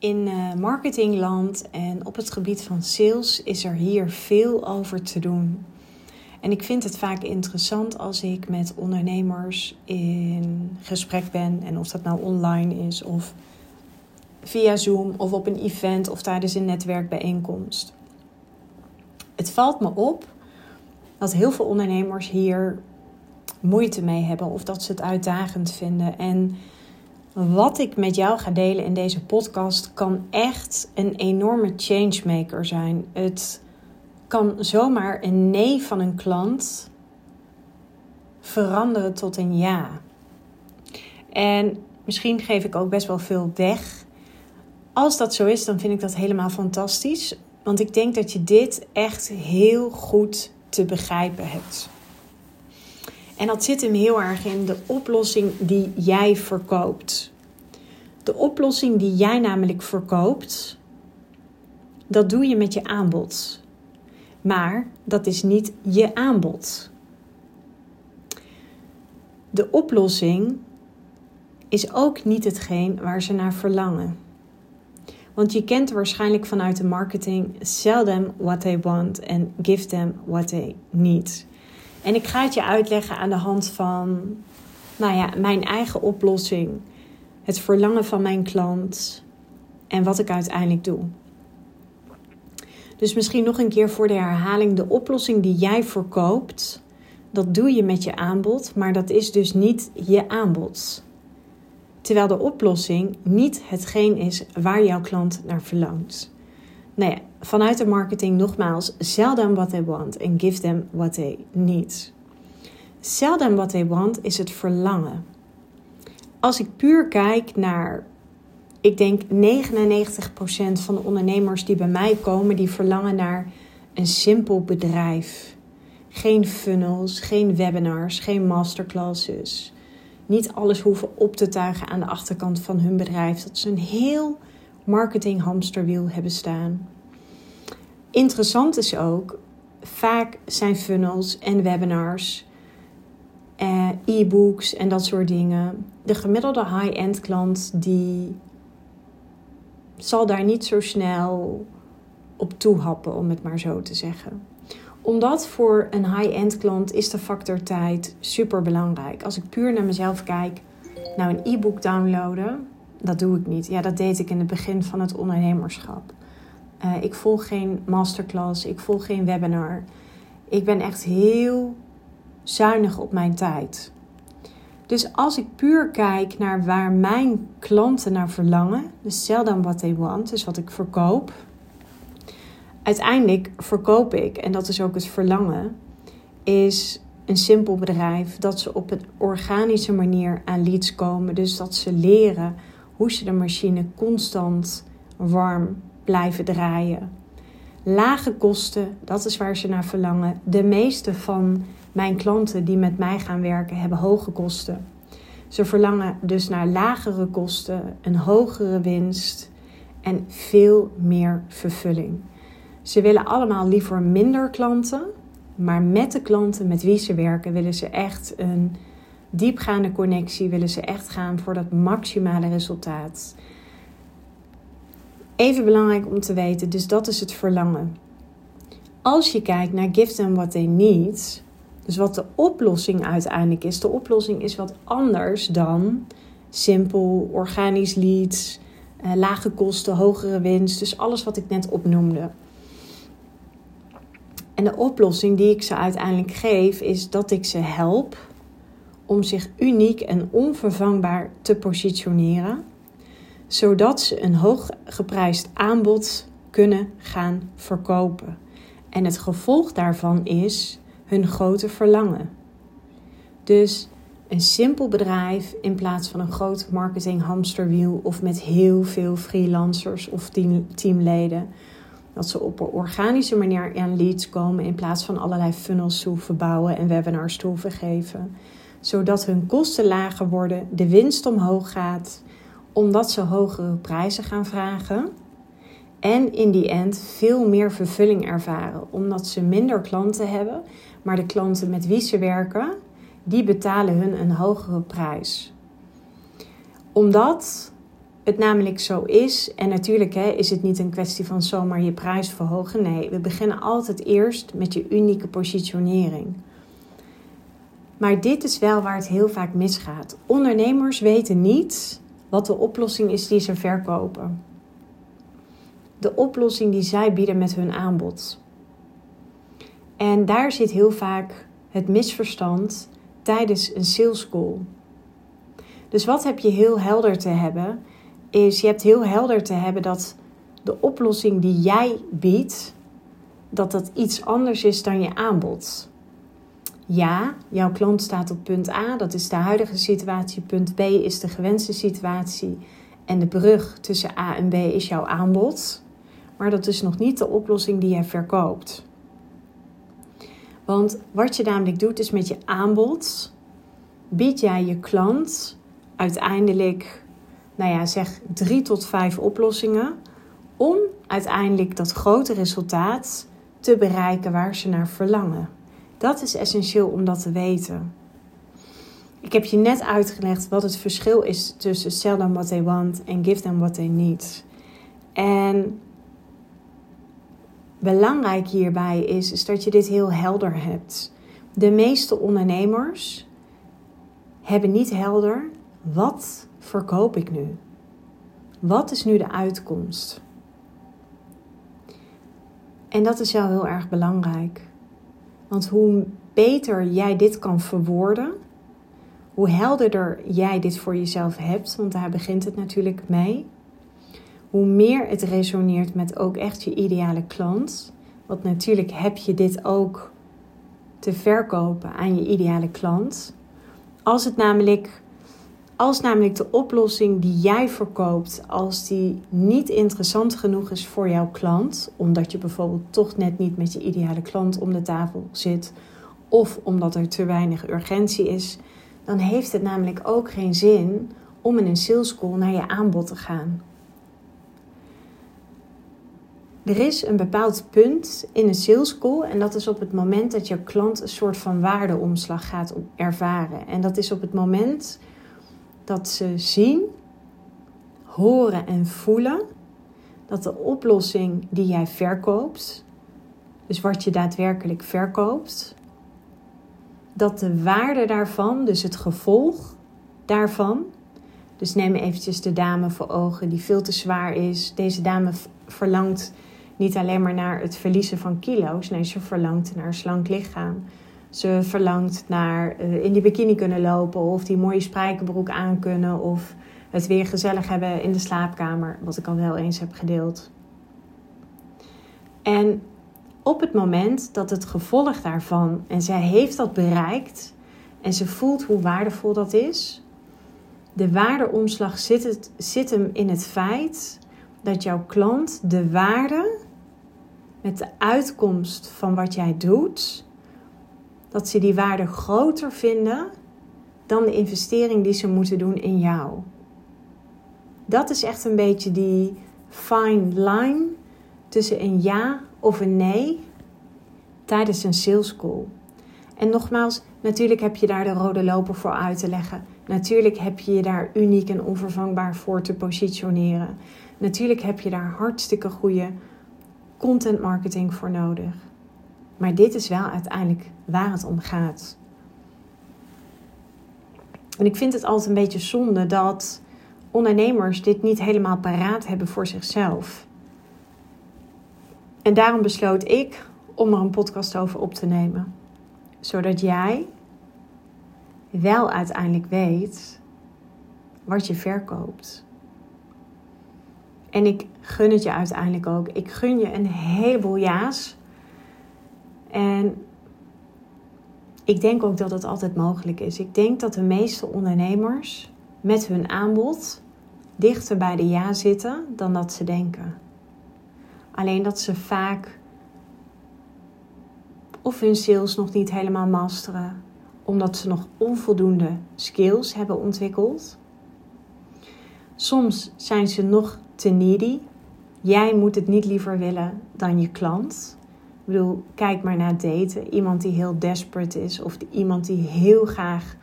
In uh, marketingland en op het gebied van sales is er hier veel over te doen. En ik vind het vaak interessant als ik met ondernemers in gesprek ben. En of dat nou online is of via Zoom of op een event of tijdens een netwerkbijeenkomst. Het valt me op dat heel veel ondernemers hier moeite mee hebben of dat ze het uitdagend vinden. En wat ik met jou ga delen in deze podcast kan echt een enorme changemaker zijn. Het kan zomaar een nee van een klant veranderen tot een ja. En misschien geef ik ook best wel veel weg. Als dat zo is, dan vind ik dat helemaal fantastisch. Want ik denk dat je dit echt heel goed te begrijpen hebt. En dat zit hem heel erg in de oplossing die jij verkoopt. De oplossing die jij namelijk verkoopt, dat doe je met je aanbod. Maar dat is niet je aanbod. De oplossing is ook niet hetgeen waar ze naar verlangen. Want je kent waarschijnlijk vanuit de marketing: sell them what they want and give them what they need. En ik ga het je uitleggen aan de hand van, nou ja, mijn eigen oplossing, het verlangen van mijn klant en wat ik uiteindelijk doe. Dus misschien nog een keer voor de herhaling: de oplossing die jij verkoopt, dat doe je met je aanbod, maar dat is dus niet je aanbod. Terwijl de oplossing niet hetgeen is waar jouw klant naar verlangt. Nou ja, vanuit de marketing nogmaals, sell them what they want and give them what they need. Sell them what they want is het verlangen. Als ik puur kijk naar, ik denk 99% van de ondernemers die bij mij komen, die verlangen naar een simpel bedrijf. Geen funnels, geen webinars, geen masterclasses. Niet alles hoeven op te tuigen aan de achterkant van hun bedrijf. Dat ze een heel marketing hamsterwiel hebben staan. Interessant is ook, vaak zijn funnels en webinars, eh, e-books en dat soort dingen. De gemiddelde high-end klant die zal daar niet zo snel op toehappen, om het maar zo te zeggen omdat voor een high-end klant is de factor tijd super belangrijk. Als ik puur naar mezelf kijk, nou een e-book downloaden, dat doe ik niet. Ja, dat deed ik in het begin van het ondernemerschap. Uh, ik volg geen masterclass, ik volg geen webinar. Ik ben echt heel zuinig op mijn tijd. Dus als ik puur kijk naar waar mijn klanten naar verlangen, dus sell them what they want, dus wat ik verkoop, uiteindelijk verkoop ik, en dat is ook het verlangen, is een simpel bedrijf dat ze op een organische manier aan leads komen. Dus dat ze leren hoe ze de machine constant warm blijven draaien. Lage kosten, dat is waar ze naar verlangen. De meeste van mijn klanten die met mij gaan werken hebben hoge kosten. Ze verlangen dus naar lagere kosten, een hogere winst en veel meer vervulling. Ze willen allemaal liever minder klanten, maar met de klanten met wie ze werken willen ze echt een diepgaande connectie, willen ze echt gaan voor dat maximale resultaat. Even belangrijk om te weten, dus dat is het verlangen. Als je kijkt naar give them what they need, dus wat de oplossing uiteindelijk is, de oplossing is wat anders dan simpel organisch leads, eh, lage kosten, hogere winst, dus alles wat ik net opnoemde. En de oplossing die ik ze uiteindelijk geef, is dat ik ze help om zich uniek en onvervangbaar te positioneren, zodat ze een hoog geprijsd aanbod kunnen gaan verkopen. En het gevolg daarvan is hun grote verlangen. Dus een simpel bedrijf in plaats van een groot marketing hamsterwiel of met heel veel freelancers of teamleden dat ze op een organische manier aan leads komen in plaats van allerlei funnels te hoeven bouwen en webinars te hoeven geven. Zodat hun kosten lager worden, de winst omhoog gaat, omdat ze hogere prijzen gaan vragen. En in die end veel meer vervulling ervaren, omdat ze minder klanten hebben, maar de klanten met wie ze werken, die betalen hun een hogere prijs. Omdat het namelijk zo is, en natuurlijk hè, is het niet een kwestie van zomaar je prijs verhogen. Nee, we beginnen altijd eerst met je unieke positionering. Maar dit is wel waar het heel vaak misgaat. Ondernemers weten niet wat de oplossing is die ze verkopen. De oplossing die zij bieden met hun aanbod. En daar zit heel vaak het misverstand tijdens een sales call. Dus wat heb je heel helder te hebben? Is je hebt heel helder te hebben dat de oplossing die jij biedt, dat dat iets anders is dan je aanbod. Ja, jouw klant staat op punt A, dat is de huidige situatie. Punt B is de gewenste situatie. En de brug tussen A en B is jouw aanbod. Maar dat is nog niet de oplossing die jij verkoopt. Want wat je namelijk doet is met je aanbod bied jij je klant uiteindelijk, nou ja, zeg drie tot vijf oplossingen om uiteindelijk dat grote resultaat te bereiken waar ze naar verlangen. Dat is essentieel om dat te weten. Ik heb je net uitgelegd wat het verschil is tussen sell them what they want en give them what they need. En belangrijk hierbij is, is dat je dit heel helder hebt. De meeste ondernemers hebben niet helder wat verkoop ik nu? Wat is nu de uitkomst? En dat is wel heel erg belangrijk. Want hoe beter jij dit kan verwoorden, hoe helderder jij dit voor jezelf hebt, want daar begint het natuurlijk mee, hoe meer het resoneert met ook echt je ideale klant. Want natuurlijk heb je dit ook te verkopen aan je ideale klant. Als het namelijk, als namelijk de oplossing die jij verkoopt, als die niet interessant genoeg is voor jouw klant, omdat je bijvoorbeeld toch net niet met je ideale klant om de tafel zit, of omdat er te weinig urgentie is, dan heeft het namelijk ook geen zin om in een sales call naar je aanbod te gaan. Er is een bepaald punt in een sales call en dat is op het moment dat je klant een soort van waardeomslag gaat ervaren. En dat is op het moment dat ze zien, horen en voelen dat de oplossing die jij verkoopt, dus wat je daadwerkelijk verkoopt, dat de waarde daarvan, dus het gevolg daarvan, dus neem eventjes de dame voor ogen die veel te zwaar is. Deze dame verlangt niet alleen maar naar het verliezen van kilo's. Nee, ze verlangt naar een slank lichaam. Ze verlangt naar uh, in die bikini kunnen lopen of die mooie spijkerbroek aan kunnen of het weer gezellig hebben in de slaapkamer, wat ik al wel eens heb gedeeld. En op het moment dat het gevolg daarvan, en zij heeft dat bereikt en ze voelt hoe waardevol dat is, de waardeomslag zit, het, zit hem in het feit dat jouw klant de waarde met de uitkomst van wat jij doet, dat ze die waarde groter vinden dan de investering die ze moeten doen in jou. Dat is echt een beetje die fine line tussen een ja of een nee tijdens een sales call. En nogmaals, natuurlijk heb je daar de rode loper voor uit te leggen. Natuurlijk heb je je daar uniek en onvervangbaar voor te positioneren. Natuurlijk heb je daar hartstikke goede content marketing voor nodig. Maar dit is wel uiteindelijk waar het om gaat. En ik vind het altijd een beetje zonde dat ondernemers dit niet helemaal paraat hebben voor zichzelf. En daarom besloot ik om er een podcast over op te nemen. Zodat jij wel uiteindelijk weet wat je verkoopt. En ik gun het je uiteindelijk ook. Ik gun je een heleboel ja's. En ik denk ook dat het altijd mogelijk is. Ik denk dat de meeste ondernemers met hun aanbod dichter bij de ja zitten dan dat ze denken. Alleen dat ze vaak of hun sales nog niet helemaal masteren, omdat ze nog onvoldoende skills hebben ontwikkeld. Soms zijn ze nog te needy. Jij moet het niet liever willen dan je klant. Bedoel, kijk maar naar daten. Iemand die heel desperate is of iemand die heel graag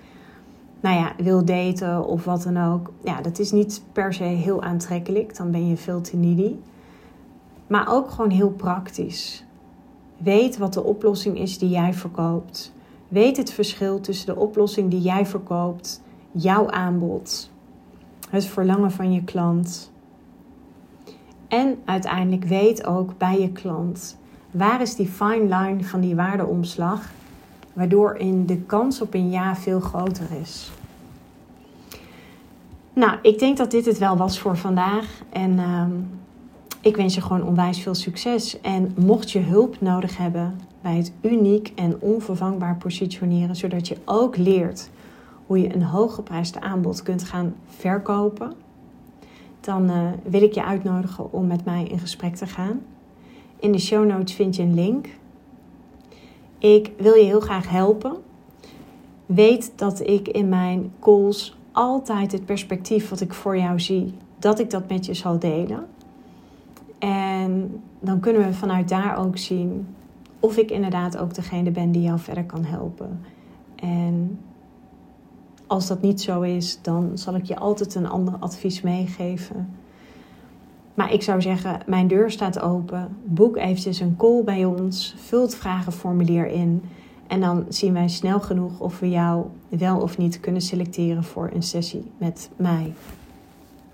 nou ja, wil daten of wat dan ook. Ja, dat is niet per se heel aantrekkelijk. Dan ben je veel te needy. Maar ook gewoon heel praktisch. Weet wat de oplossing is die jij verkoopt. Weet het verschil tussen de oplossing die jij verkoopt, jouw aanbod, het verlangen van je klant. En uiteindelijk weet ook bij je klant waar is die fine line van die waardeomslag, waardoor in de kans op een ja veel groter is. Nou, ik denk dat dit het wel was voor vandaag. En ehm, ik wens je gewoon onwijs veel succes. En mocht je hulp nodig hebben bij het uniek en onvervangbaar positioneren, zodat je ook leert hoe je een hooggeprijsd aanbod kunt gaan verkopen, dan uh, wil ik je uitnodigen om met mij in gesprek te gaan. In de show notes vind je een link. Ik wil je heel graag helpen. Weet dat ik in mijn calls altijd het perspectief wat ik voor jou zie, dat ik dat met je zal delen. En dan kunnen we vanuit daar ook zien of ik inderdaad ook degene ben die jou verder kan helpen. En als dat niet zo is, dan zal ik je altijd een ander advies meegeven. Maar ik zou zeggen, mijn deur staat open. Boek eventjes een call bij ons. Vul het vragenformulier in. En dan zien wij snel genoeg of we jou wel of niet kunnen selecteren voor een sessie met mij.